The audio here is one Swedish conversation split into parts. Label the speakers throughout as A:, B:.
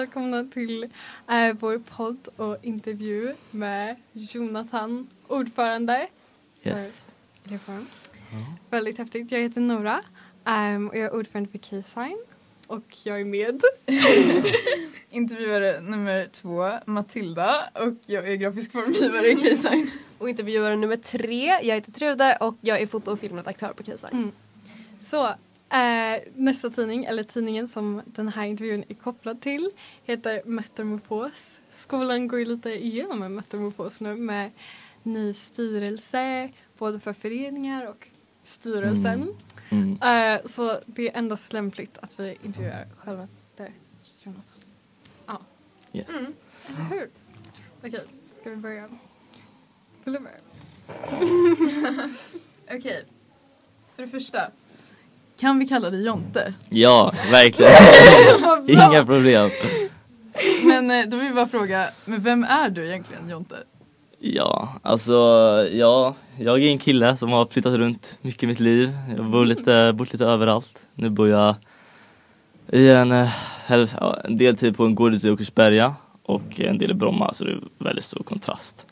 A: välkomna till eh, vår podd och intervju med Jonathan, ordförande.
B: Yes.
A: För Reform. Väldigt häftigt. Jag heter Nora ehm, och jag är ordförande för Keysign och jag är med.
C: Intervjuare nummer två, Matilda och jag är grafisk formgivare i Keysign.
D: Och intervjuare nummer tre, jag heter Trude och jag är foto och filmredaktör på Keysign.
A: Mm. Så eh, nästa tidning, eller tidningen som den här intervjun är kopplad till, heter Metamorfos. Skolan går ju lite igenom en metamorfos nu med ny styrelse, både för föreningar och styrelsen.
B: Mm.
A: Eh, så det är endast lämpligt att vi intervjuar självaste Jonathan. Ja,
B: Yes.
A: eller hur? Okej, ska vi börja? Vill du börja?
C: Okej, för det första. Kan vi kalla dig Jonte?
B: Ja, verkligen. Inga problem.
C: Men eh, då vill vi bara fråga, men vem är du egentligen Jonte?
B: Ja, alltså ja, jag är en kille som har flyttat runt mycket i mitt liv. Jag bor lite, bott lite överallt. Nu bor jag i en, eh, en del tid på en gård ute i Åkersberga och en del i Bromma så det är väldigt stor kontrast.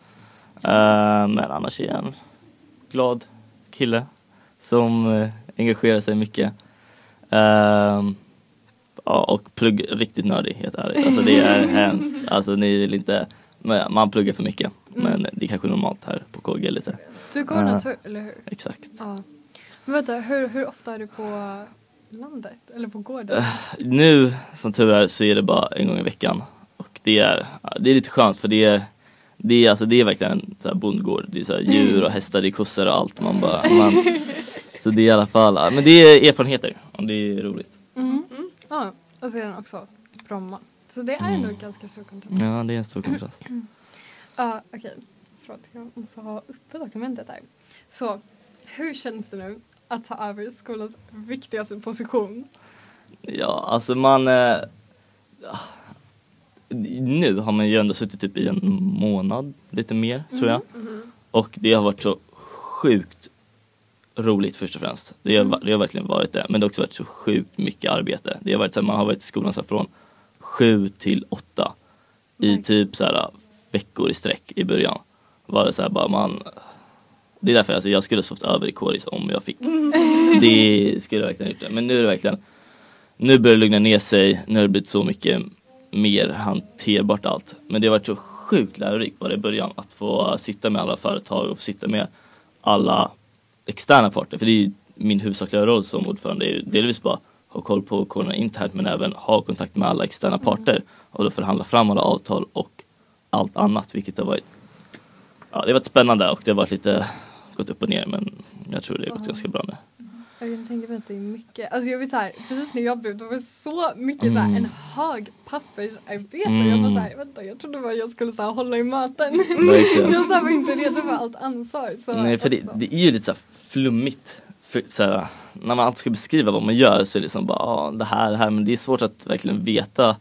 B: Eh, men annars är jag en glad kille som engagerar sig mycket. Ehm, ja, och plugg riktigt nördig helt ärligt. Alltså det är hemskt. Alltså ni vill inte, man pluggar för mycket. Men det är kanske normalt här på KG lite.
A: Du går
B: Eh.
A: natur, eller hur?
B: Exakt.
A: Ja. Men vänta, hur, hur ofta är du på landet? Eller på gården?
B: Nu som tur är så är det bara en gång i veckan. Och det är, det är lite skönt för det är det är, alltså, det är verkligen en så här bondgård. Det är så djur och hästar, det är kossor och allt. Man bara, man, så det är i alla fall, men det är erfarenheter och det är roligt.
A: Mm. Ja, och sedan också Bromma. Så det är ändå ganska stor kontrast.
B: Ja, det är en stor kontrast.
A: Ja, okej. Förlåt, jag måste ha uppe dokumentet där. Så, hur känns det nu att ta över skolans viktigaste position?
B: Ja, alltså man eh, Nu har man ju ändå suttit typ i en månad, lite mer tror jag. Och det har varit så sjukt roligt först och främst. Det har, det har verkligen varit det. Men det har också varit så sjukt mycket arbete. Det har varit så här, man har varit i skolan så här, från sju till åtta i typ så här veckor i sträck i början. Var det så här bara man Det är därför alltså, jag skulle sovit över i kåris om jag fick. Det skulle jag verkligen gjort det. Men nu är det verkligen Nu börjar det lugna ner sig. Nu har det blivit så mycket mer hanterbart allt. Men det har varit så sjukt lärorikt bara i början att få sitta med alla företag och få sitta med alla externa parter. För det är min huvudsakliga roll som ordförande. Är delvis bara ha koll på kårerna internt men även ha kontakt med alla externa parter och då förhandla fram alla avtal och allt annat vilket har varit Ja det har varit spännande och det har varit lite gått upp och ner men jag tror det har gått ganska bra nu.
A: Jag kan tänka mig att det är mycket. Alltså jag vet så här, precis när jag blev det var så mycket så här, en hög pappersarbete. Jag var så här, vänta jag trodde bara jag skulle så här, hålla i möten.
B: Verkligen.
A: jag så här, var inte redo för allt ansvar. Så
B: Nej för det, det är ju lite så här flummigt. För, så när man alltid ska beskriva vad man gör så är det liksom bara ah, det här, det här men det är svårt att verkligen veta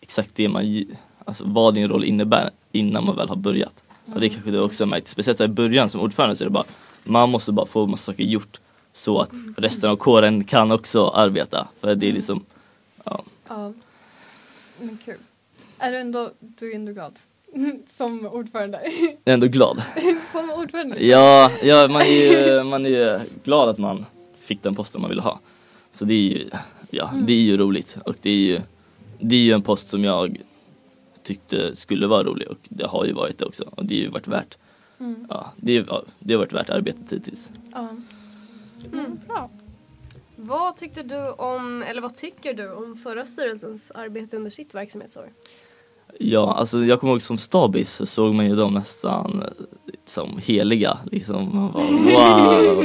B: exakt det man, alltså vad din roll innebär innan man väl har börjat. Och det kanske du också har märkt, speciellt så i början som ordförande så är det bara man måste bara få massa saker gjort så att resten av kåren kan också arbeta. För det är liksom, ja,
A: Ja. Men kul. Är du ändå, du är ändå glad? Som ordförande.
B: jag är ändå glad.
A: Som ordförande.
B: Ja, ja man, är ju, man är ju glad att man fick den posten man ville ha. Så det är ju, ja, det är ju roligt och det är ju, det är ju en post som jag tyckte skulle vara rolig och det har ju varit det också och det har ju varit värt,
A: Mm.
B: ja, det, det har varit värt arbetet hittills.
A: Ja. Mm, bra.
D: Vad tyckte du om, eller vad tycker du om förra styrelsens arbete under sitt verksamhetsår?
B: Ja, alltså jag kommer ihåg som stabis så såg man ju dem nästan eh, som heliga liksom. Man bara, wow!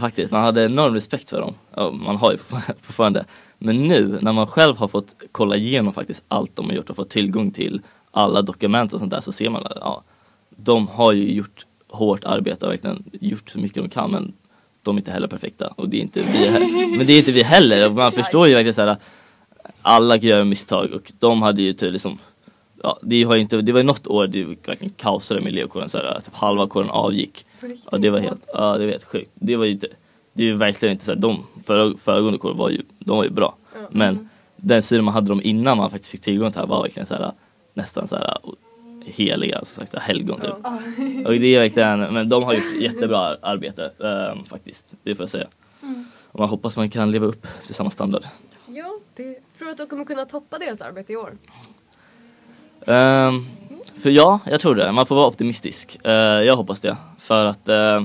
B: Faktiskt, man hade enorm respekt för dem. Ja, man har ju fortfar- fortfarande. Men nu när man själv har fått kolla igenom faktiskt allt de har gjort och fått tillgång till alla dokument och sånt där så ser man att ja, de har ju gjort hårt arbete och verkligen gjort så mycket de kan men de är inte heller perfekta och det är inte vi he- Men det är inte vi heller och man förstår ju verkligen så här alla gör misstag och de hade ju typ liksom Ja, det, har inte, det var ju något år det verkligen kaosade med elevkåren så här, typ halva kåren avgick. Ja det var helt, ja det var helt sjukt. Det var ju inte, det är ju verkligen inte så här, de föregående kår var ju, de var ju bra. Men den synen man hade dem innan man faktiskt fick tillgång till det här var verkligen så här, nästan så här heliga, som sagt, helgon typ.
D: Ja.
B: Och det är verkligen, men de har gjort jättebra arbete ehm, faktiskt, det får jag säga. Och man hoppas man kan leva upp till samma standard.
D: Ja, det, tror du att du kommer kunna toppa deras arbete i år?
B: Ehm, för ja, jag tror det. Man får vara optimistisk. Eh, jag hoppas det. För att eh,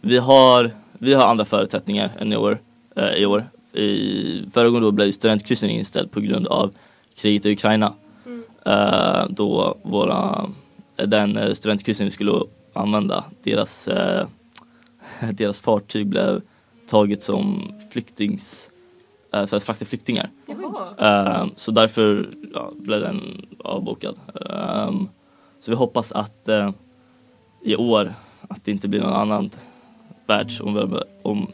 B: vi, har, vi har andra förutsättningar än i år. eh, i år. I föregående år blev studentkryssningen inställd på grund av kriget i Ukraina. Eh, då våra, den eh, studentkryssning vi skulle använda, deras, eh, deras fartyg blev taget som flyktings, för att frakta flyktingar.
D: Jaha.
B: Så därför ja, blev den avbokad. Så vi hoppas att i år att det inte blir någon annan om,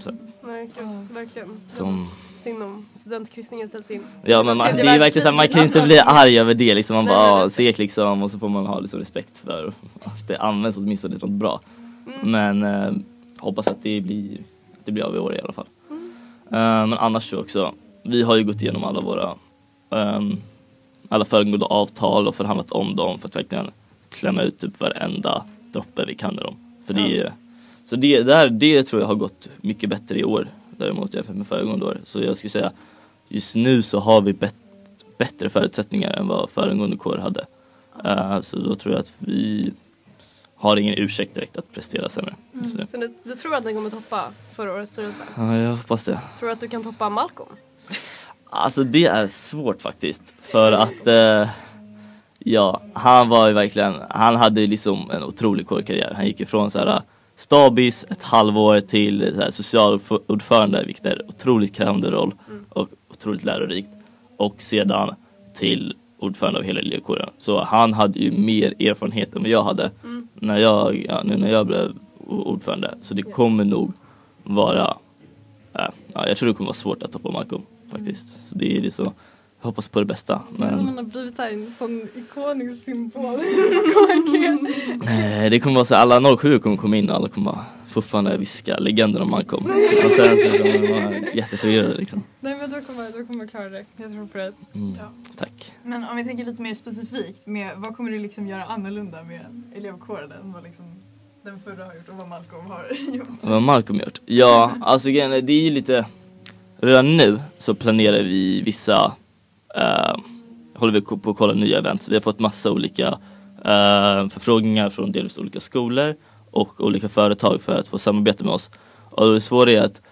B: så,
D: Verkligen. verkligen.
B: som
D: Synd om studentkryssningen ställs in.
B: Ja men man, det är verkligen så här, man kan ju inte bli arg över det liksom. Man
D: Nej,
B: bara
D: nej,
B: sek liksom och så får man ha liksom respekt för att det används åtminstone till något bra.
D: Mm.
B: Men eh, hoppas att det blir, att det blir av i år i alla fall.
D: Mm.
B: Eh, men annars så också, vi har ju gått igenom alla våra ehm, alla föregående avtal och förhandlat om dem för att verkligen klämma ut typ varenda droppe vi kan i dem. För det, Så det, där, det tror jag har gått mycket bättre i år däremot jämfört med föregående år. Så jag skulle säga just nu så har vi bet, bättre förutsättningar än vad föregående kår hade. Eh, så då tror jag att vi har ingen ursäkt direkt att prestera sämre. nu.
D: Så du, du tror att ni kommer toppa förra årets styrelse?
B: Ja, jag hoppas det.
D: Tror du att du kan toppa Malcolm?
B: Alltså det är svårt faktiskt. För att eh, ja, han var ju verkligen, han hade ju liksom en otrolig kårkarriär. Han gick ifrån så här stabis ett halvår till så socialordförande vilket är otroligt krävande roll och otroligt lärorikt. Och sedan till ordförande av hela elevkåren. Så han hade ju mer erfarenhet än vad jag hade när jag, ja, nu när jag blev ordförande. Så det kommer nog vara Äh, ja, jag tror det kommer vara svårt att toppa Malcolm faktiskt. Så det är det så, jag hoppas på det bästa.
A: Men man har blivit här en sån ikonisk symbol
B: eh, det kommer vara så alla 07 kommer komma in och alla kommer bara fortfarande viska legenden om Malcolm. Och sen så kommer de vara jätteförvirrade liksom.
A: Nej men du kommer, du kommer klara det. Jag tror på det.
B: Mm,
C: Ja.
B: tack.
C: Men om vi tänker lite mer specifikt, med, vad kommer du liksom göra annorlunda med elevkåren än vad liksom den förra har gjort och vad Malcolm har gjort?
B: Vad har Malcolm gjort? Ja, alltså det är ju lite Redan nu så planerar vi vissa eh, Håller vi på att kolla nya event. Vi har fått massa olika eh, förfrågningar från delvis olika skolor och olika företag för att få samarbeta med oss. Och det svåra är att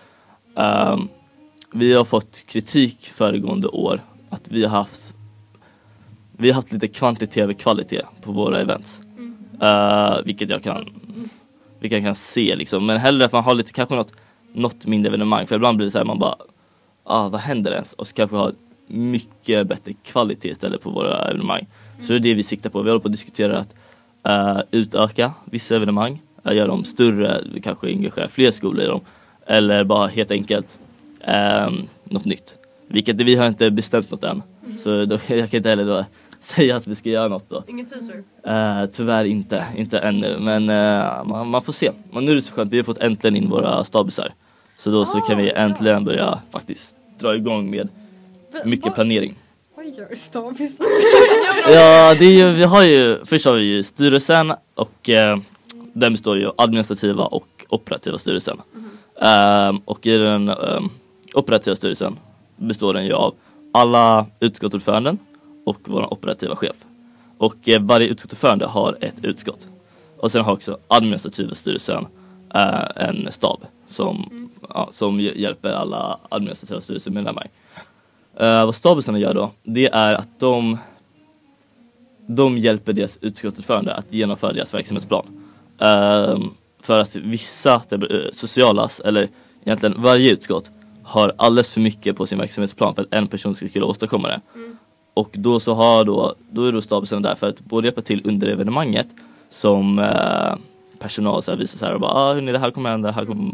B: eh, vi har fått kritik föregående år att vi har haft vi har haft lite kvantitet över kvalitet på våra events. Eh, vilket jag kan vilket jag kan se liksom. Men hellre att man har lite, kanske något, något mindre evenemang. För ibland blir det så här man bara, ah vad händer ens? Och så kanske ha mycket bättre kvalitet istället på våra evenemang. Så det är det vi siktar på. Vi håller på att diskutera att eh, utöka vissa evenemang, uh, göra dem större, kanske engagera fler skolor i dem. Eller bara helt enkelt um, något nytt. Vilket vi har inte bestämt något än. Så då, jag kan inte heller då säga att vi ska göra något då.
D: Ingen teaser?
B: Eh, tyvärr inte, inte ännu. Men eh, man, man får se. Men nu är det så skönt, vi har fått äntligen in våra stabisar. Så då så kan vi äntligen börja faktiskt dra igång med mycket planering.
A: Vad gör stabis?
B: Ja, det är ju, vi har ju, först har vi ju styrelsen och eh, den består ju av administrativa och operativa styrelsen. Ehm, och i den ehm, operativa styrelsen består den ju av alla utskottsordföranden och vår operativa chef. Och eh, varje utskottsordförande har ett utskott. Och sen har också administrativa styrelsen eh, en stab som, ja, som hj- hjälper alla administrativa styrelsemedlemmar. Uh, vad stabisarna gör då, det är att de de hjälper deras utskottsordförande att genomföra deras verksamhetsplan. Ehm, för att vissa det, eh, socialas, eller egentligen varje utskott, har alldeles för mycket på sin verksamhetsplan för att en person ska kunna åstadkomma det. Och då så har då, då är då stabsen där för att både hjälpa till under evenemanget som eh, personal så här visar så här och bara ah, hörni, det här kommer hända, det här kommer,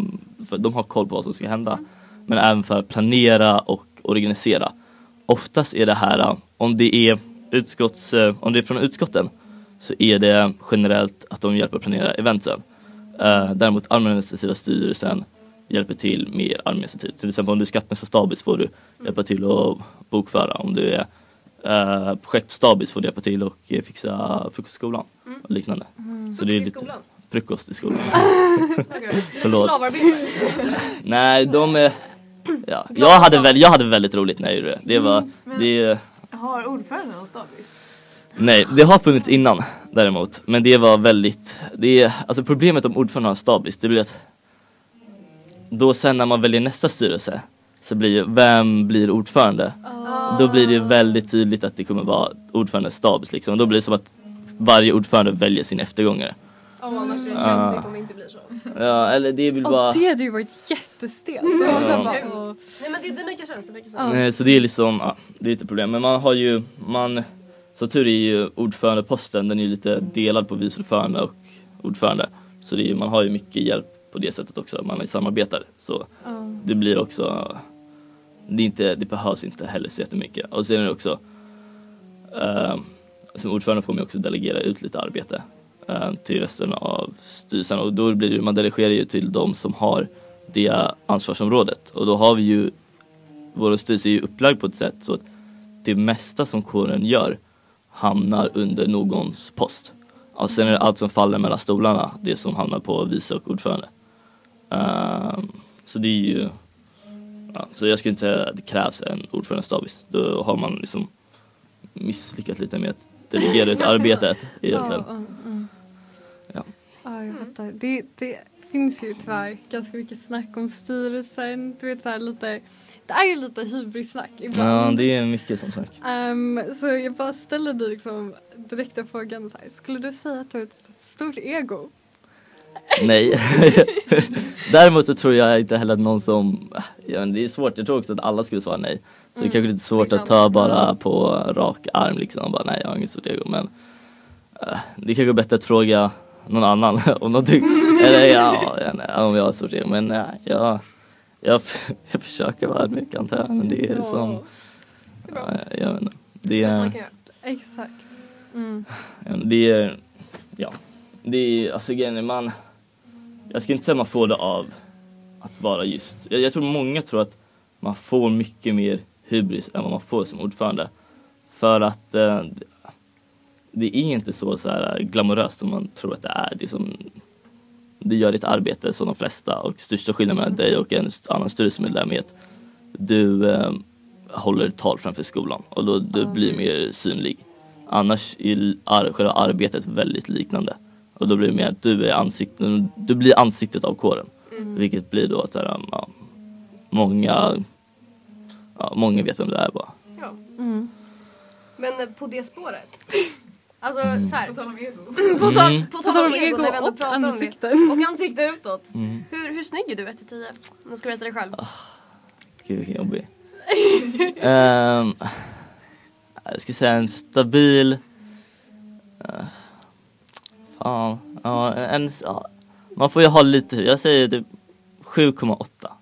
B: för de har koll på vad som ska hända. Men även för att planera och organisera. Oftast är det här, eh, om det är utskotts, eh, om det är från utskotten så är det generellt att de hjälper att planera eventen. Eh, däremot administrativa styrelsen hjälper till mer administrativt. Till exempel om du är skattmästarstabis får du hjälpa till att bokföra. Om du är eh, projektstabis får du hjälpa till och fixa frukost i skolan och liknande. Så det är lite frukost i skolan.
D: Okay.
B: Förlåt.
D: Slavarbete?
B: Nej, de är Ja, jag hade, väl, jag hade väldigt roligt när jag gjorde det. Det var, det,
C: Har ordföranden och stabis?
B: nej, det har funnits innan däremot. Men det var väldigt, det är, alltså problemet om ordförande har stabis, det blir att då sen när man väljer nästa styrelse så blir vem blir ordförande? Då blir det väldigt tydligt att det kommer vara ordförande stabis liksom. Då blir det som att varje ordförande väljer sin eftergångare.
D: Ja, annars är det
B: Ah.
D: känsligt om det inte blir så.
B: Ja, eller det vill bara...
A: Och det hade ju varit jättestelt. Så
B: Ja.
A: bara, åh.
D: Nej men det, det det make sense.
A: Ja.
B: Nej, så det är liksom, ja, det är lite problem. Men man har ju, man, så tur är ju ordförandeposten, den är ju lite delad på vice ordförande och ordförande. Så det är, man har ju mycket hjälp på det sättet också, man är samarbetare. Så
A: Ja.
B: det blir också, det, är inte, det behövs inte heller så jättemycket. Och sen är det också, eh, som ordförande får man också delegera ut lite arbete till resten av styrelsen och då blir det, man delegerar ju till de som har det ansvarsområdet och då har vi ju vår styrelse är ju upplagd på ett sätt så att det mesta som kåren gör hamnar under någons post. Och sen är det allt som faller mellan stolarna, det som hamnar på vice och ordförande. Ehm, så det är ju, ja, så jag skulle inte säga att det krävs en ordförandestabis. Då har man liksom misslyckats lite med att delegera ut arbetet egentligen.
A: Ja, ja, mm. Jag fattar. Det, det finns ju tyvärr ganska mycket snack om styrelsen. Du vet så här lite, det är ju lite hybrissnack ibland.
B: Ja, det är mycket som sagt.
A: Ehm, så jag bara ställer dig liksom direkta frågan så här. Skulle du säga att du har ett stort ego?
B: Nej. Däremot så tror jag inte heller att någon som, ja, men det är svårt, jag tror också att alla skulle svara nej. Så det är kanske lite svårt
D: det är
B: att ta bara på rak arm liksom, bara nej jag har inget stort ego. Men eh, det är kanske är bättre att fråga någon annan om de tycker, eller ja, nej, om jag stort ego. Men nej, jag, jag, jag försöker vara ödmjuk antar jag. Men det är liksom, ja, jag vet inte. Det är.
A: Exakt. Mm.
B: Det är, ja, det är, alltså grejen är man, jag ska inte säga man får det av att vara just, jag, jag tror många tror att man får mycket mer hybris än vad man får som ordförande. För att eh, det är inte så, så här glamoröst som man tror att det är. Det är som, du gör ditt arbete som de flesta och största skillnaden mellan dig och en annan styrelsemedlem är att du eh, håller tal framför skolan och då du blir mer synlig. Annars är ar- själva arbetet väldigt liknande. Och då blir det mer att du är ansiktet, du blir ansiktet av kåren. Vilket blir då att så här, ja, många, ja, många vet vem det är bara.
D: Ja.
A: Mm.
D: Men på det spåret. Alltså
B: Mm.
D: så här.
C: På tal om ego.
D: På tal,
B: Mm.
D: på
A: På
D: tal om ego, när vi ändå
A: och
D: pratar om det.
A: ansikten.
D: Och ansikte utåt.
B: Mm.
D: Hur, hur snygg är du 1 till 10? Nu ska du veta det själv.
B: Gud vilken jobbig. Ehm, jag ska säga en stabil, uh, fan, ja, en, ja, man får ju ha lite, jag säger typ 7,8.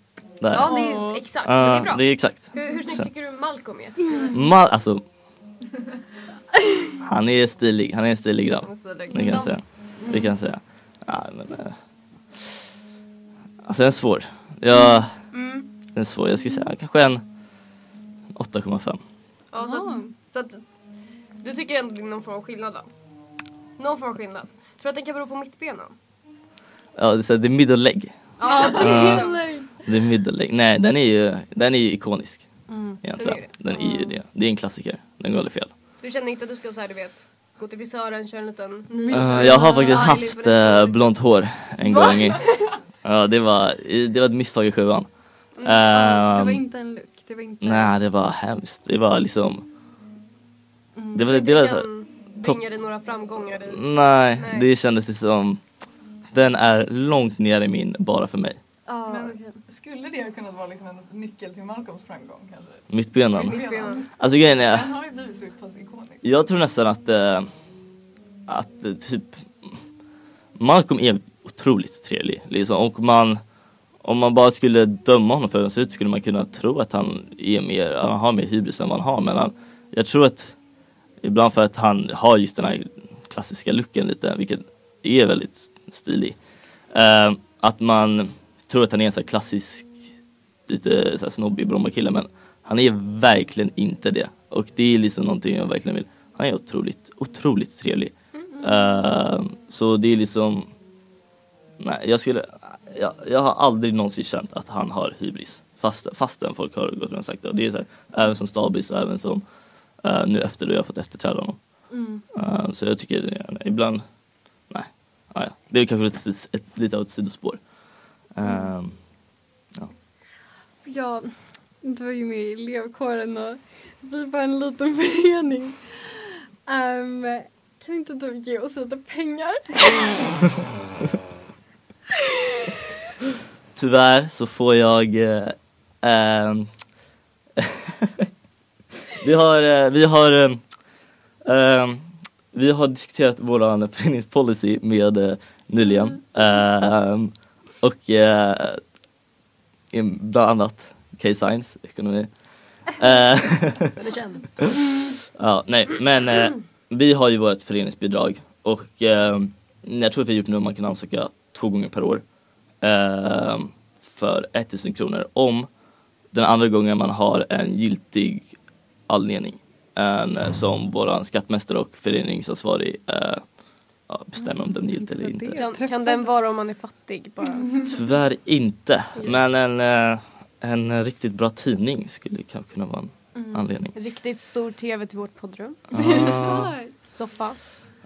B: Där.
D: Ja, det är exakt. Men det är bra.
B: det är exakt.
D: Hur, hur snygg tycker du Malcolm är?
B: Ma- alltså, han är stilig, han är stilig grabb. Det kan jag säga. Det kan jag säga. Ja, men, eh, alltså den är svår. Jag,
D: Mm.
B: den är svår, jag ska säga kanske en 8,5.
D: Ja, så, att, så att du tycker ändå det är någon form av skillnad då? Någon form av skillnad. Tror du att det kan bero på mittbenen?
B: Ja, det är, så här, det är middle leg.
D: Ja,
B: det är middle leg. Nej, den är ju, den är ju ikonisk.
A: Mm.
B: Egentligen.
D: Den är
B: Den är ju det. Det är en klassiker. Den går aldrig fel.
D: Du känner inte att du ska så här, du vet, gå till frisören, köra en liten ny...
B: Uh, jag har faktiskt haft uh, blont hår en
D: Va?
B: gång. Ja, det var, det var ett misstag i sjuan.
A: Det var
B: Ehm,
A: inte en look. Det var inte...
B: Nej, det var hemskt. Det var liksom,
A: Mm.
B: det var,
D: Du
B: det var så här,
D: bringa dig några framgångar i...
B: nej,
D: Nej.
B: det kändes liksom, den är långt ner i min bara för mig.
A: Ja,
C: Men
A: okej.
C: skulle det ha kunnat vara liksom en nyckel till Malcolms framgång kanske?
B: Mittbenen.
D: Mittbenen.
B: Alltså grejen är,
C: Den har ju blivit så pass ikonisk.
B: Jag tror nästan att, eh, att eh, typ Malcolm är otroligt trevlig. Liksom. Och man, om man bara skulle döma honom för hur han ser ut skulle man kunna tro att han är mer, han har mer hybris än vad han har. Men han, jag tror att ibland för att han har just den här klassiska looken lite, vilket är väldigt stilig. Eh, att man tror att han är en sån här klassisk, lite så här snobbig Brommakille men han är verkligen inte det. Och det är liksom någonting jag verkligen vill. Han är otroligt, otroligt trevlig. Eh, så det är liksom, nej jag skulle, jag, jag har aldrig någonsin känt att han har hybris. Fast, fastän folk har gått runt och sagt det. Och det är så här, även som stabis och även som eh, nu efter då jag har fått efterträda honom.
A: Mm.
B: Eh, så jag tycker ibland, nej, ah, ja. det är kanske lite, ett, lite av ett sidospår. Eh,
A: Ja, du var ju med i elevkåren och vi var en liten förening. Um, kan inte du ge oss lite pengar?
B: Tyvärr så får jag eh, ehm, Vi har, eh, vi har ehm, ehm, Vi har diskuterat våran föreningspolicy med eh, nyligen Ehm, och eh, bland annat K-Science, ekonomi Eh,
D: Väldigt känd.
B: Ja, nej, men eh, vi har ju vårt föreningsbidrag och eh, jag tror att vi har gjort nu man kan ansöka två gånger per år eh, för 1000 kronor om den andra gången man har en giltig anledning en, eh, som våran skattmästare och föreningsansvarig eh, ja, bestämmer om den är giltig eller inte.
D: Kan, kan den vara om man är fattig bara?
B: Tyvärr inte, men en, eh, en riktigt bra tidning skulle kanske kunna vara en anledning.
D: Riktigt stor tv till vårt poddrum.
B: Ah,
D: Soffa.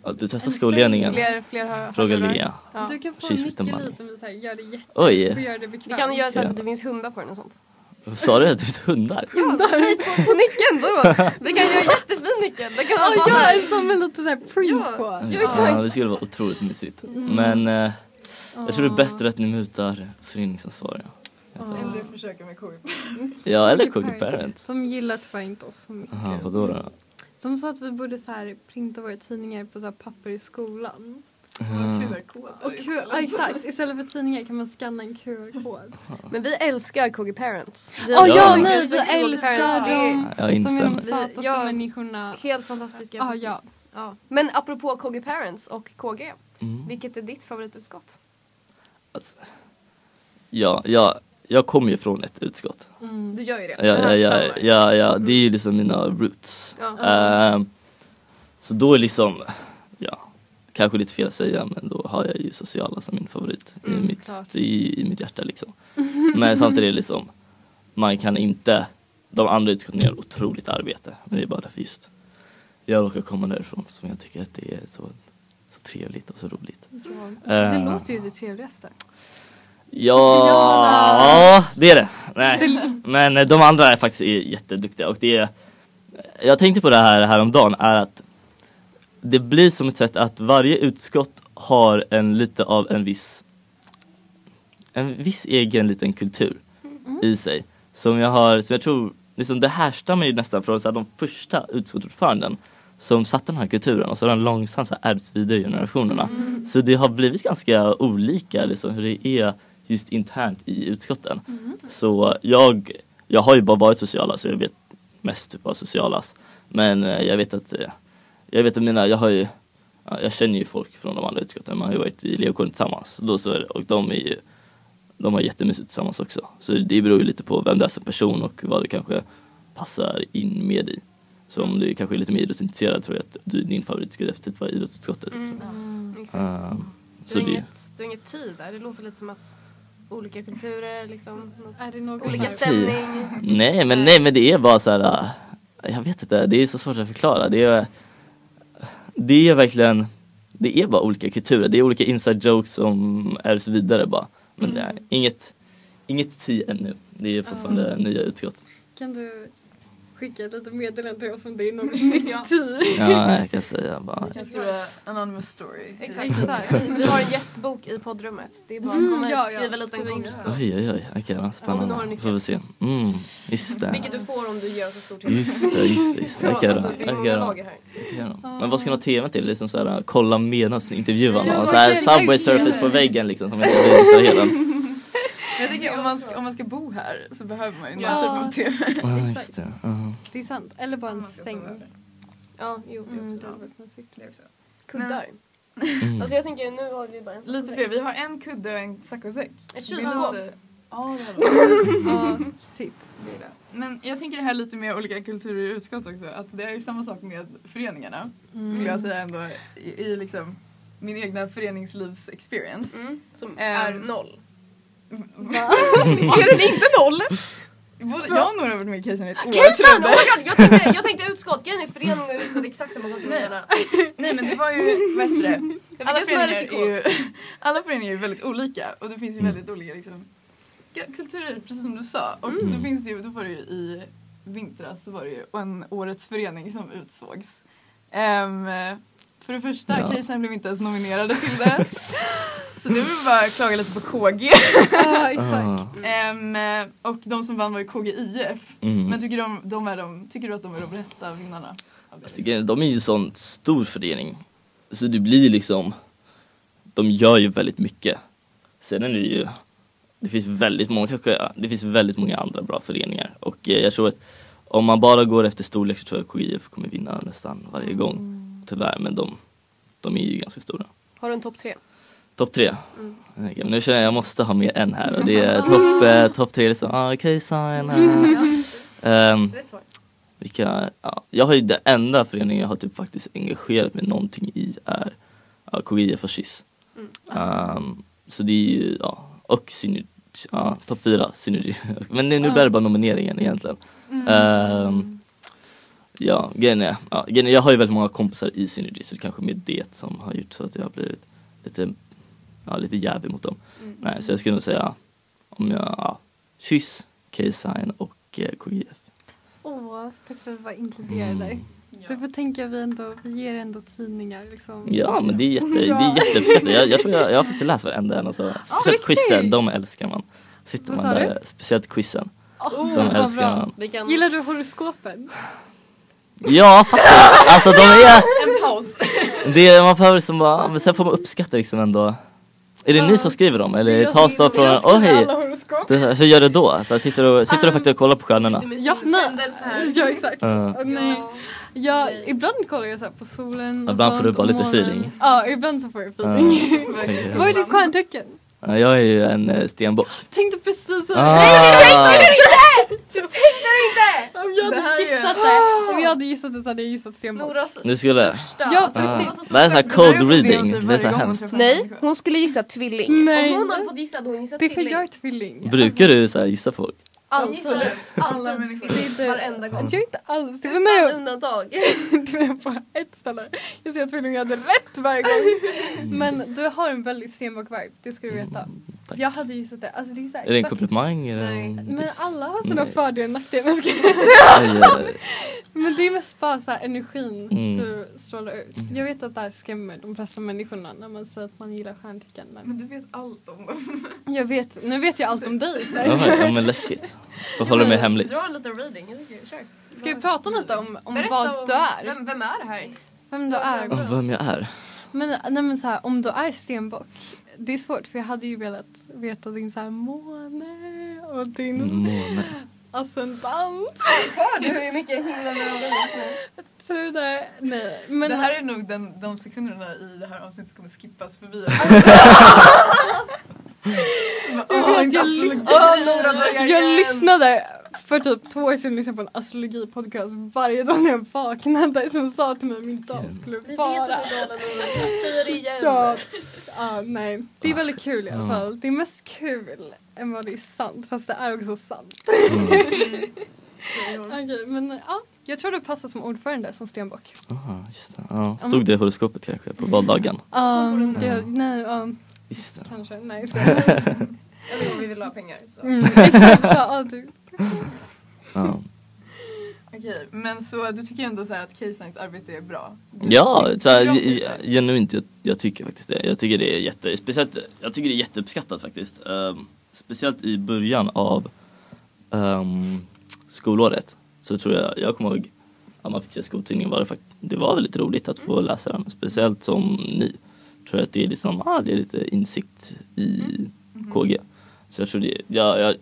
B: ja, du testar skolledningen.
D: Fler, fler har
B: Fråga. Lea.
D: Ja.
A: Du kan få
B: She's
A: mycket lite men så här, gör det jätte...
B: Oj.
A: Du får göra det
D: Vi kan göra så att det finns hundar på den och sånt.
B: Sa du att det hundar?
D: Ja, nej, på, på nyckeln, vadå? Vi kan göra jättefin nyckel. Det kan
A: Ja,
D: vara bara så
A: jag är som en liten här print
D: Ja.
A: på.
D: Ja, exakt.
B: Ja, det skulle vara otroligt mysigt. Men eh, jag tror det är bättre att ni mutar föreningsansvariga.
C: Eller försöka med KG.
B: Ja, eller
A: Cookie
B: Cookie Parent.
A: De gillar tyvärr inte oss så mycket.
B: Jaha, vadå då?
A: De sa att vi borde så här printa våra tidningar på så här papper i skolan.
B: Mm.
C: QR-koder
A: Och Q- ja, exakt, istället för tidningar kan man scanna en QR-kod.
D: Men vi älskar KG Parents. Vi
A: Åh
B: Ja.
A: nej, vi älskar dem.
B: Jag
A: De är
B: instämmer.
A: de sötaste
D: Ja.
A: människorna.
D: Helt fantastiska faktiskt.
A: ja.
D: Ja. Men apropå KG Parents och KG.
B: Mm.
D: Vilket är ditt favoritutskott?
B: Alltså, ja, ja, jag kommer ju från ett utskott.
D: Du gör ju det.
B: Ja,
D: Det
B: ja, ja, ja, ja, det är ju liksom mina roots.
D: Ja.
B: Ehm, så då är liksom, kanske lite fel att säga men då har jag ju sociala som min favorit i,
D: Mm,
B: mitt,
D: såklart.
B: i, i mitt hjärta liksom. Men samtidigt liksom, man kan inte, de andra utskotten gör otroligt arbete. Men det är bara därför just jag råkar komma därifrån som jag tycker att det är så, så trevligt och så roligt.
A: Det
B: Ehm,
A: låter ju det trevligaste.
B: Ja,
A: Sociala.
B: det är det. Nej. Men eh, de andra är faktiskt jätteduktiga och det är, jag tänkte på det här häromdagen är att det blir som ett sätt att varje utskott har en lite av en viss en viss egen liten kultur i sig. Som jag har, som jag tror, liksom det härstammar ju nästan från så här, de första utskottsordföranden som satte den här kulturen och så har den långsamt så här ärvts vidare i generationerna. Så det har blivit ganska olika liksom, hur det är just internt i utskotten. Så jag, jag har ju bara varit sociala så jag vet mest typ av socialas. Men eh, jag vet att eh, jag vet att mina, jag har ju ja, jag känner ju folk från de andra utskotten, man har ju varit i elevkåren tillsammans. Då så, är det- och de är ju de har jättemysigt tillsammans också. Så det beror ju lite på vem du är som person och vad du kanske passar in med i. Så om du kanske är lite mer idrottsintresserad tror jag att du, din favorit skulle definitivt vara idrottsutskottet. Liksom.
D: Mm, exakt.
B: Ehm,
D: Du
B: så
D: har,
B: det,
D: inget, du har inget tid där. Det låter lite som att olika kulturer liksom.
A: Är det någon
D: Olika stämning.
B: nej men nej men det är bara så här. äh, jag vet inte, det är så svårt att förklara. Det är, det är verkligen, det är bara olika kulturer. Det är olika inside jokes som är så vidare bara. Men det är inget, inget tid ännu. Det är fortfarande nya utskott.
A: Kan du skicka ett litet meddelande till oss om det är något nytt tid?
B: Ja, jag kan säga bara.
C: Vi kan skriva anonymous story.
D: Exakt. Vi, vi har en gästbok i poddrummet. Det är bara att komma hit,
A: ja, ja.
D: skriva
A: in
D: kort.
B: Oj oj oj, okej
D: Ja,
B: spännande.
D: nyckeln.
B: Får vi se. Mm, just det.
D: Vilket du får om du gör oss en stor TV.
B: Just det, just det. Just
D: Så,
B: det. Okej då,
D: alltså,
B: okej då. okej då. Men vad ska ni ha tvn till? Liksom såhär, kolla medan intervjuar
A: Ja,
B: någon?
A: jag
B: subway surface på väggen liksom som jag inte vill hela.
C: Om man, ska, om man ska bo här så behöver man ju någon
A: Ja.
C: typ av TV.
B: Ja, just det. ja.
A: Det är sant. Eller bara en säng.
D: Ja, jo, det
A: Mm,
D: också.
A: det hade varit.
C: Det också.
D: Kuddar.
B: Mm.
D: Alltså jag tänker nu har vi bara en
C: Lite fler. Vi har en kudde och en saccosäck.
D: Ett
C: Det är
D: kylskåp.
C: Ja, det.
A: Ja, shit.
C: Det är det. Men jag tänker det här lite med olika kulturer i utskott också. Att det är ju samma sak med föreningarna. Skulle jag säga ändå i, i liksom min egna föreningslivs experience.
D: Mm, som
C: Ehm.
D: är noll.
C: Va?
D: Är den inte noll?
C: Både, jag och Nora har varit med i Kejsaren ett år.
D: Kejsaren! Oh
C: trodde.
D: my god, jag tänkte, jag tänkte utskott. Grejen är förening och utskott är exakt samma sak.
C: Nej.
D: Nej.
C: Men det var ju?
D: Jag
C: Alla föreningar, är ju, alla föreningar är ju väldigt olika och det finns ju väldigt olika liksom, kulturer, precis som du sa. Och
B: Mm.
C: då finns det ju, då var det ju i vintras så var det ju en årets förening som utsågs. Ehm, för det första,
B: Ja.
C: Kejsaren blev inte ens nominerade till det. så nu vill vi bara klaga lite på KG.
A: Ja, exakt.
C: Ehm, och de som vann var ju KGIF.
B: Mm.
C: Men tycker, de, de är de, tycker du att de är de rätta vinnarna?
B: Alltså, de är ju en sån stor förening. Så det blir liksom, de gör ju väldigt mycket. Sen är det ju, det finns väldigt många, kanske, det finns väldigt många andra bra föreningar. Och eh, jag tror att om man bara går efter storlek så tror jag att KIF kommer vinna nästan varje gång. Tyvärr, men de, de är ju ganska stora.
D: Har du en topp tre?
B: Topp tre.
D: Mm.
B: Okej, men nu känner jag att jag måste ha med en här och det är topp eh, top tre. Liksom. Ah, Kejsaren. här. Ehm,
D: Rätt svar.
B: vilka, ja, jag har ju det enda föreningen jag har typ faktiskt engagerat mig någonting i är ja, KGIF och KYSS.
D: Mm.
B: Ehm, så det är ju, ja, och Synergy, ja, topp fyra Synergy. Men nu, nu blir det bara nomineringen egentligen. Ehm, ja, grejen är, ja, grejen är, jag har ju väldigt många kompisar i Synergy så det kanske är mer det som har gjort så att jag har blivit lite, ja, lite jävig mot dem.
D: Mm.
B: Nej, så jag skulle nog säga om jag, ja, KYSS, K-Sign och eh, KGIF.
A: Åh, tack för att du var inkluderade.
B: Mm.
A: Du får tänka vi ändå, vi ger ändå tidningar liksom.
B: Ja men det är, jätte, det är jätteuppskattat. Jag, jag tror jag, jag har faktiskt läst varenda en. Alltså. Speciellt
A: riktigt?
B: quizen, de älskar man. Sitter
A: Vad
B: man
A: sa
B: där, speciellt quizen.
A: Åh,
B: De älskar
A: bra.
B: man.
D: Kan...
A: Gillar du horoskopen?
B: Ja faktiskt, alltså de är,
C: En paus!
B: det är, man behöver som bara, men sen får man uppskatta liksom ändå. Är det ni som skriver dem eller
D: Jag
B: tas de från, åh
D: skriver
B: hej, det, hur gör du då? Så här, sitter du, sitter du faktiskt och kollar på stjärnorna?
A: Ja, nej. Ja exakt.
B: Ja.
A: Och nej. Ja, ibland kollar jag så här på solen och
B: Ibland får du bara lite feeling.
A: Ja, ibland så får jag feeling.
B: Okej.
A: Vad är ditt stjärntecken?
B: Ja, jag är ju en eh, stenbock.
A: Tänkte precis så.
B: Ah.
A: Om jag
C: Det här
A: hade
C: är ju-
A: gissat det, om jag hade gissat det så hade jag gissat stenbock.
D: Noras
B: Nu skulle-
D: största.
A: Ja,
D: Alltså,
B: Ah.
D: det var så
B: Det här är så här
D: stort.
B: code
C: Det det
B: reading, det är så hemskt.
D: Nej, hon skulle gissa tvilling.
A: Nej.
D: Om hon hade fått gissa hade hon gissat
A: Det är för
D: tvilling.
A: jag är tvilling.
B: Brukar du så gissa folk?
A: Absolut.
C: Alla människor.
D: Varenda gång.
A: Jag är inte alls, det var när
D: Utan
A: jag
D: undantag.
A: det var på ett ställe. Jag ser att tvilling hade rätt varje gång. Men du har en väldigt stenbock-vibe, det ska du veta.
B: Mm, Tack.
A: Jag hade gissat det. Alltså det är så här,
B: Är det en komplimang? Är
D: Nej.
B: en
A: Men alla har sina
B: Nej.
A: fördelar och nackdelar. Men det är mest bara så här energin
B: Mm.
A: du strålar ut. Jag vet att det här skrämmer de flesta människorna när man säger att man gillar stjärntecken.
C: Men
A: Men
C: du vet allt om dem.
A: jag vet, nu vet jag allt om dig.
B: Jaha, ja men läskigt. Får hålla mig hemligt.
D: Dra en liten reading. Jag tycker, kör.
A: Ska vi prata lite om, om
D: Berätta
A: vad
D: om-
A: du är?
D: Vem, vem är det här?
A: Vem du är?
B: Oh, vem jag är?
A: Men, nej men så här, om du är stenbock. Det är svårt för jag hade ju velat veta din så här måne och din
B: Måne.
A: ascendant.
D: Hör du hur mycket himlen
A: Tror du det? Nej. Men
C: det här är nog den, de sekunderna i det här avsnittet som kommer skippas förbi.
A: Jag jag, jag lyssnade för typ två år sedan lyssnade på en astrologipodcast varje dag när jag vaknade som sa till mig att min dag skulle
D: Vi vet
A: vara.
D: att du är. Jag igen.
A: Ja, ja, nej. Det är väldigt kul i alla
B: Ja.
A: fall. Det är mest kul än vad det är sant fast det är också sant.
B: Mm.
A: Okej, men ja. Jag tror du passar som ordförande som stenbock.
B: Aha, just det. Ja, stod det i horoskopet kanske på valdagen?
A: Um,
B: Ja.
A: jag, nej, um,
B: Just det.
A: kanske. Nej,
D: Eller om vi vill ha pengar. Så.
A: mm, exakt. Ja, ja, du.
B: Ja,
C: Okej, men så du tycker ändå så att K-Signs arbete är bra? Du
B: ja så här,
C: bra
B: genuint jag, jag tycker faktiskt det. Jag tycker det är jätte, speciellt, jag tycker det är jätteuppskattat faktiskt. Ehm, speciellt i början av ehm, skolåret så tror jag, jag kommer ihåg att man fick se skoltidningen var det, fakt- det var väldigt roligt att få läsa den. Speciellt som ni. Tror jag att det är liksom, ah, det är lite insikt i KG. Så jag tror det, jag, jag,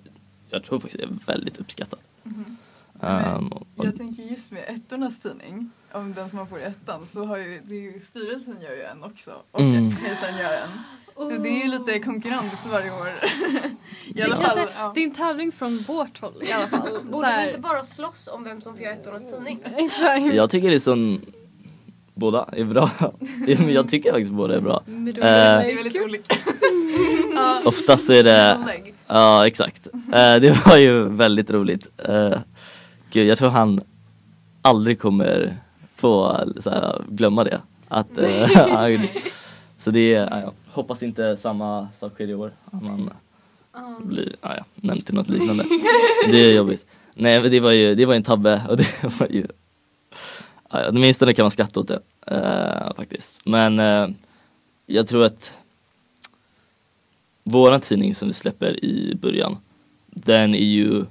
B: jag tror faktiskt det är väldigt uppskattat.
C: Mhm.
B: Ehm,
C: Jag tänker just med ettornas tidning, om den som man får i ettan, så har ju, det är ju styrelsen gör ju en också och
B: Mm.
C: kejsaren gör en. Så det är ju lite konkurrens varje år. I
A: Det,
C: fall.
A: kanske,
C: Ja.
A: det är en tävling från vårt håll i alla fall.
D: Borde vi inte bara slåss om vem som får göra ettornas tidning?
A: Exakt.
B: Jag tycker liksom båda är bra. Jag tycker faktiskt båda är bra.
A: Men då
B: Eh,
C: Det är väldigt olika.
B: Oftast är det. Ja exakt. Eh, det var ju väldigt roligt. Uh, gud, jag tror han aldrig kommer få så här, glömma det. Att, eh, så det är, ja, hoppas inte samma sak sker i år. Att Man blir ja, ja, nämnd till något liknande. Det är jobbigt. Nej men det var ju det var en tabbe och det var ju ja, Åtminstone kan man skratta åt det eh, faktiskt. Men eh, jag tror att våran tidning som vi släpper i början den är ju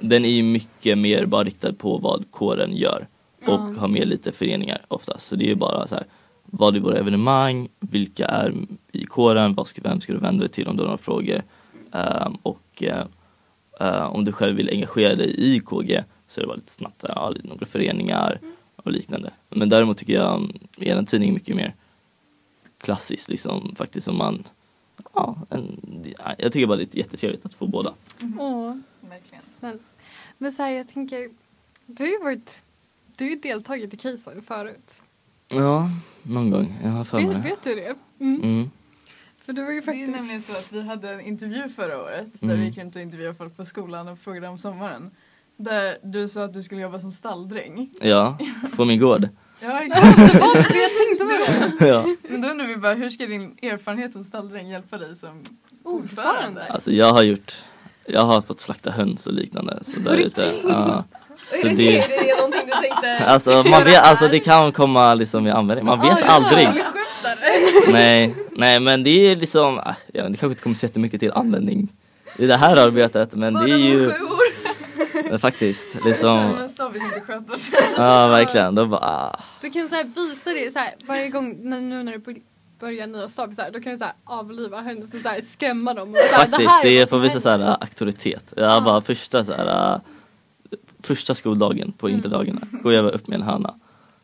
B: den är ju mycket mer bara riktad på vad kåren gör och
A: Ja.
B: har med lite föreningar oftast. Så det är bara så här vad är våra evenemang, vilka är i kåren, vad ska, vem ska du vända dig till om du har några frågor Ehm, och eh, om du själv vill engagera dig i KG så är det bara lite snabbt, ja, några föreningar och liknande. Men däremot tycker jag um, er tidning är mycket mer klassisk liksom faktiskt som man Ja, en, ja, jag tycker bara det är jättetrevligt att få båda.
A: Åh,
C: Verkligen.
A: Men så här, jag tänker, du har ju varit, du har ju deltagit i Kejsaren förut.
B: Ja, någon gång. Jag har för mig
A: Vet,
B: det.
A: vet du det? Mm.
B: Mm.
A: För du var ju
C: Det är
A: faktiskt...
C: nämligen så att vi hade en intervju förra året där
B: Mm.
C: vi gick runt och intervjuade folk på skolan och frågade om sommaren. Där du sa att du skulle jobba som stalldräng.
B: Ja, på min gård.
C: Ja,
A: jag tänkte på det.
B: ja.
C: Men då undrar vi bara, hur ska din erfarenhet som stalldräng hjälpa dig som
A: Ordförande.
B: Alltså jag har gjort Jag har fått slakta höns och liknande så där ute. Ja. Så
D: det, är det någonting du tänkte
B: alltså, man vet, alltså det kan komma liksom i användning, man vet aldrig. Nej, nej men det är liksom, ah, ja, det kanske inte kommer så jättemycket till användning i det här arbetet men det är ju
D: Bara sju år.
B: men faktiskt liksom,
C: Men Stavis inte sköter sig.
B: ja verkligen, då bara, ah.
A: Du kan så här visa det så här, varje gång när, nu när du bör- börjar nya stabisar då kan du så här avliva och så här skrämma dem. Och så här,
B: faktiskt
A: här
B: det
A: vad
B: är för
A: som
B: att visa så här ah, auktoritet. Jag bara första så här ah, första skoldagen på interdagarna går jag upp med en höna.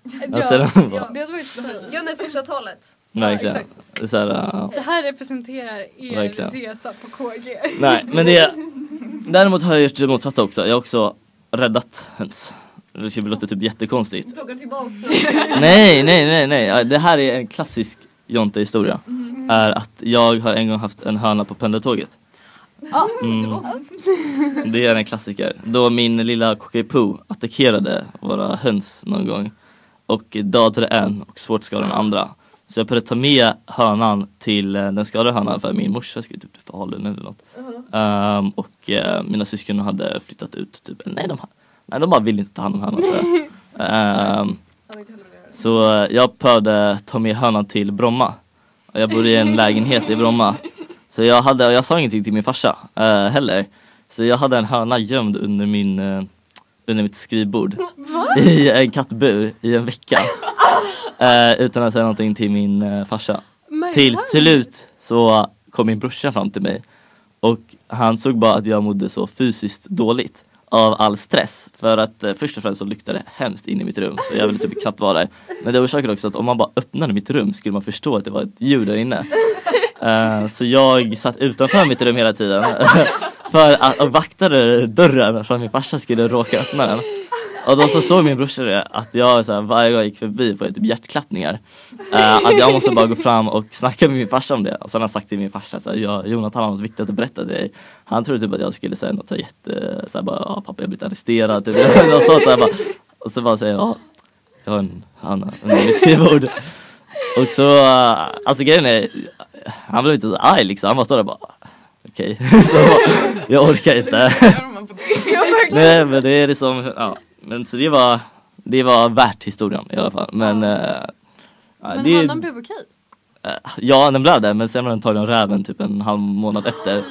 A: Ja,
B: Alltså,
A: ja,
B: bara-
A: det var ju fint.
D: Ja, nej, första talet.
B: Verkligen.
A: exakt.
B: Det är så här, ah,
A: Det här representerar er
B: Verkligen.
A: resa på KG.
B: Nej, men det Däremot har jag gjort det motsatta också. Jag har också räddat höns. Det låter typ jättekonstigt.
D: Plockar tillbaka.
B: Nej, nej, nej, nej. Det här är en klassisk Jonte-historia. Är att jag har en gång haft en höna på pendeltåget. Mm. Det är en klassiker. Då min lilla Cockapoo attackerade våra höns någon gång. Och dödade en och svårt skadade den andra. Så jag behövde ta med hönan till eh, den skadade hönan för min morsa skulle typ till Falun eller något. Ehm, och eh, mina syskon hade flyttat ut typ, nej de, nej, de bara ville inte ta hand om hönan tror jag. Ehm, så eh, jag behövde ta med hönan till Bromma. Jag bodde i en lägenhet i Bromma. Så jag hade, jag sa ingenting till min farsa eh, heller. Så jag hade en höna gömd under min eh, under mitt skrivbord i en kattbur i en vecka. Eh, utan att säga någonting till min eh, farsa.
A: men-
B: Till slut så kom min brorsa fram till mig och han såg bara att jag mådde så fysiskt dåligt av all stress. För att eh, först och främst så luktade det hemskt in i mitt rum så jag ville typ knappt vara där. Men det orsakade också att om man bara öppnade mitt rum skulle man förstå att det var ett djur där inne. Eh, så jag satt utanför mitt rum hela tiden för att, och vaktade dörren för att min farsa skulle råka öppna den. Och då så såg min brorsa det, att jag så här, varje gång jag gick förbi får jag typ hjärtklappningar. Eh, att jag måste bara gå fram och snacka med min farsa om det. Och sen har jag sagt till min farsa att jag, Jonathan har något viktigt att berätta till dig. Han trodde typ att jag skulle säga något så här jätte, så här, bara, ja, pappa jag har blivit arresterad. Typ, något sånt där, bara. Och så bara säger jag, ja, jag har en Hanna under mitt skrivbord. Och så, eh, alltså grejen är, han blev inte så arg liksom, han bara står där och bara Okej, så jag orkar inte. Nej men det är liksom, ja. Men så det var, det var värt historien i alla fall. Men, eh, ja,
A: Men
B: det,
A: blev okej.
B: eh, ja den blev det men sen var den tagen av räven typ en halv månad efter.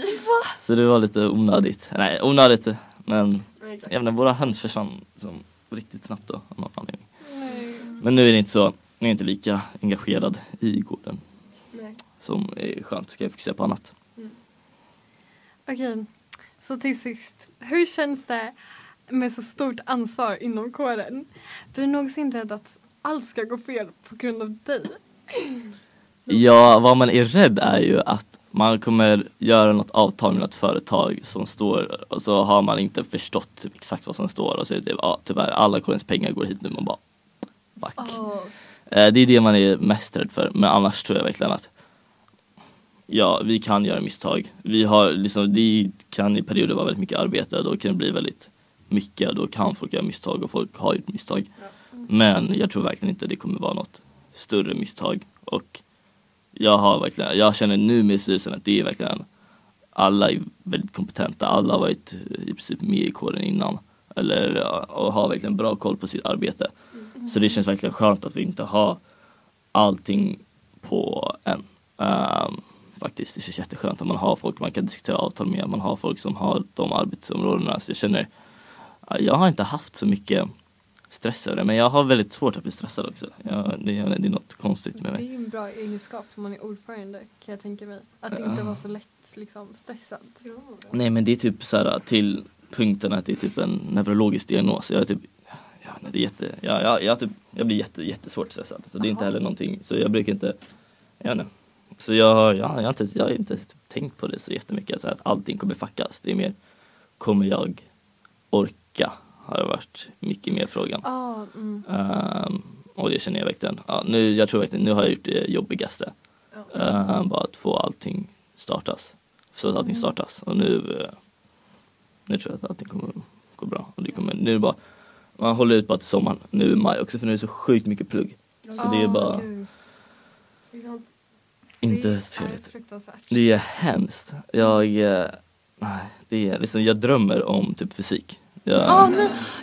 B: Så det var lite onödigt. Nej onödigt men jag vet inte, våra höns försvann som riktigt snabbt då. av någon anledning. Men nu är det inte så, nu är jag inte lika engagerad i gården.
D: Nej.
B: Som är skönt, ska jag fokusera på annat.
A: Okej, så till sist. Hur känns det med så stort ansvar inom kåren. Blir du någonsin rädd att allt ska gå fel på grund av dig?
B: Ja, vad man är rädd är ju att man kommer göra något avtal med något företag som står och så har man inte förstått typ exakt vad som står och så är det typ, ja tyvärr alla kårens pengar går hit nu man bara Back.
A: Oh.
B: Eh, Det är det man är mest rädd för men annars tror jag verkligen att Ja, vi kan göra misstag. Vi har liksom, det kan i perioder vara väldigt mycket arbete, då kan det bli väldigt mycket, då kan folk göra misstag och folk har gjort misstag. Men jag tror verkligen inte det kommer vara något större misstag och jag har verkligen, jag känner nu med styrelsen att det är verkligen alla är väldigt kompetenta, alla har varit i princip med i kåren innan eller ja, och har verkligen bra koll på sitt arbete. Så det känns verkligen skönt att vi inte har allting på en. Ehm, faktiskt, det känns jätteskönt att man har folk man kan diskutera avtal med, man har folk som har de arbetsområdena. Så jag känner, jag har inte haft så mycket stress över det, men jag har väldigt svårt att bli stressad också. Jag, det, är- det är något konstigt med
A: Det är
B: mig.
A: ju en bra egenskap som man är ordförande kan jag tänka mig. Att inte vara så lätt liksom, stressad.
B: Nej men det är typ så här till punkten att det är typ en neurologisk diagnos. Jag är typ, ja, nej, det är jätte, ja, jag, jag, typ, jag blir jätte, jättesvårt stressad. Så det är inte heller någonting, så jag brukar inte, jag vet inte. Så jag, jag, jag har inte, jag har inte tänkt på det så jättemycket, så här, att allting kommer fuckas. Det är mer, kommer jag orka? Har det varit mycket mer frågan.
A: Ah, mm.
B: Ehm, och det känner jag verkligen. Ja, nu, jag tror verkligen, nu har jag gjort det jobbigaste. Ehm, bara att få allting startas. Så att allting startas. Och nu, eh, nu tror jag att allting kommer gå bra. Och det kommer, nu är det bara, man håller ut bara till sommaren. Nu i maj också för nu är det så sjukt mycket plugg. Så det är
A: Ah,
B: bara
A: gud.
B: inte trevligt. Det är hemskt. Jag, eh, nej, det är liksom, jag drömmer om typ fysik. Jag,
A: Ah.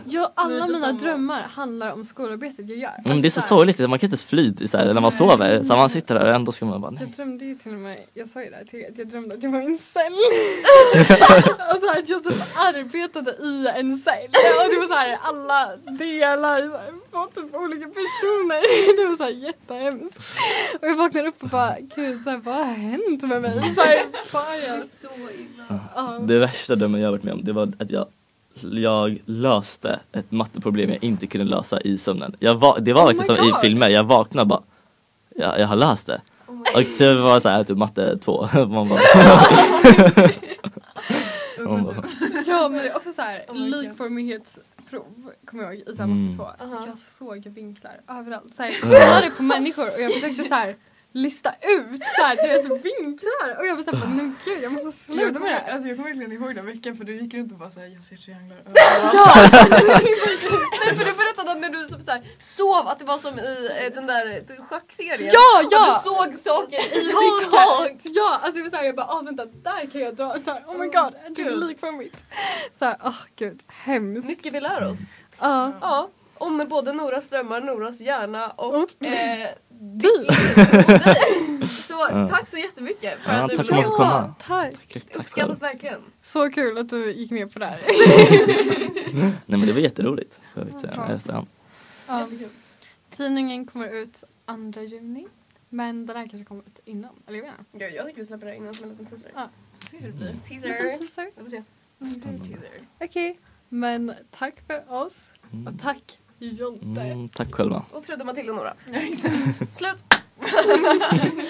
A: Ja, alla
D: Nu är det
A: mina
D: samma.
A: drömmar handlar om skolarbetet jag gör.
B: men det är så
A: här,
B: sorgligt, man kan inte ens fly så här, när man sover. Så man sitter där och ändå ska man bara, nej.
A: Jag drömde ju till och med, jag sa ju det här till att jag drömde att jag var i en cell. och så här, att jag typ arbetade i en cell. Och det var så här alla delar så typ olika personer. Det var så här jättehemskt. Och jag vaknade upp och bara, gud så här, vad har hänt med mig? Så här, vad är jag?
D: Så illa.
A: Ja.
B: Det värsta drömmen jag varit med om det var att jag, jag löste ett matteproblem jag inte kunde lösa i sömnen. Jag va, det var
A: Oh
B: verkligen som i
A: God.
B: filmer, jag vaknade och bara jag, jag har löst det. Och det var såhär typ matte 2. Man bara,
A: Ja men det är också så här
D: Oh
A: likformighetsprov kommer jag ihåg i så här
B: Mm.
A: matte 2.
D: Aha.
A: Jag såg vinklar överallt. Så här, jag kollade på människor och jag försökte så här lista ut så här, deras vinklar och jag var såhär men gud jag måste
C: Jag
A: sluta med det
C: kommer, alltså jag kommer verkligen ihåg den veckan för du gick runt och bara såhär, jag ser trianglar
A: Ja!
D: Nej för du berättade att när du så, så här, sov att det var som i eh, den där schackserien.
A: Ja,
D: Att
A: ja!
D: du såg saker i ditt tak.
A: Ja, alltså det var såhär jag bara ah vänta där kan jag dra så här, oh my god det är likformigt. Såhär åh gud hemskt.
D: Mycket vi lär oss.
A: Ja.
D: Ja, om både Noras drömmar, Noras hjärna och
A: Och-
D: eh,
A: Du!
D: Så
B: Ja.
D: tack så jättemycket för
B: Ja,
D: att du ville
B: komma.
A: tack.
B: tack, tack själv.
D: Uppskattas verkligen.
A: Så kul att du gick med på det här.
B: Nej men det var jätteroligt. får Jag vet säga. efterhand.
A: Ja. Tidningen kommer ut 2 juni. Men den här kanske kommer ut innan. Eller jag vet inte.
D: Ja, jag tycker vi släpper det här innan som en liten teaser.
A: Ja.
C: Se hur det blir.
D: Teaser.
A: Teaser.
D: Får.
C: Teaser.
A: Okej, men tack för oss. Och tack Jonte.
B: Mm, tack själva.
D: Och trodde Matilda och Nora.
C: Ja.
D: Slut!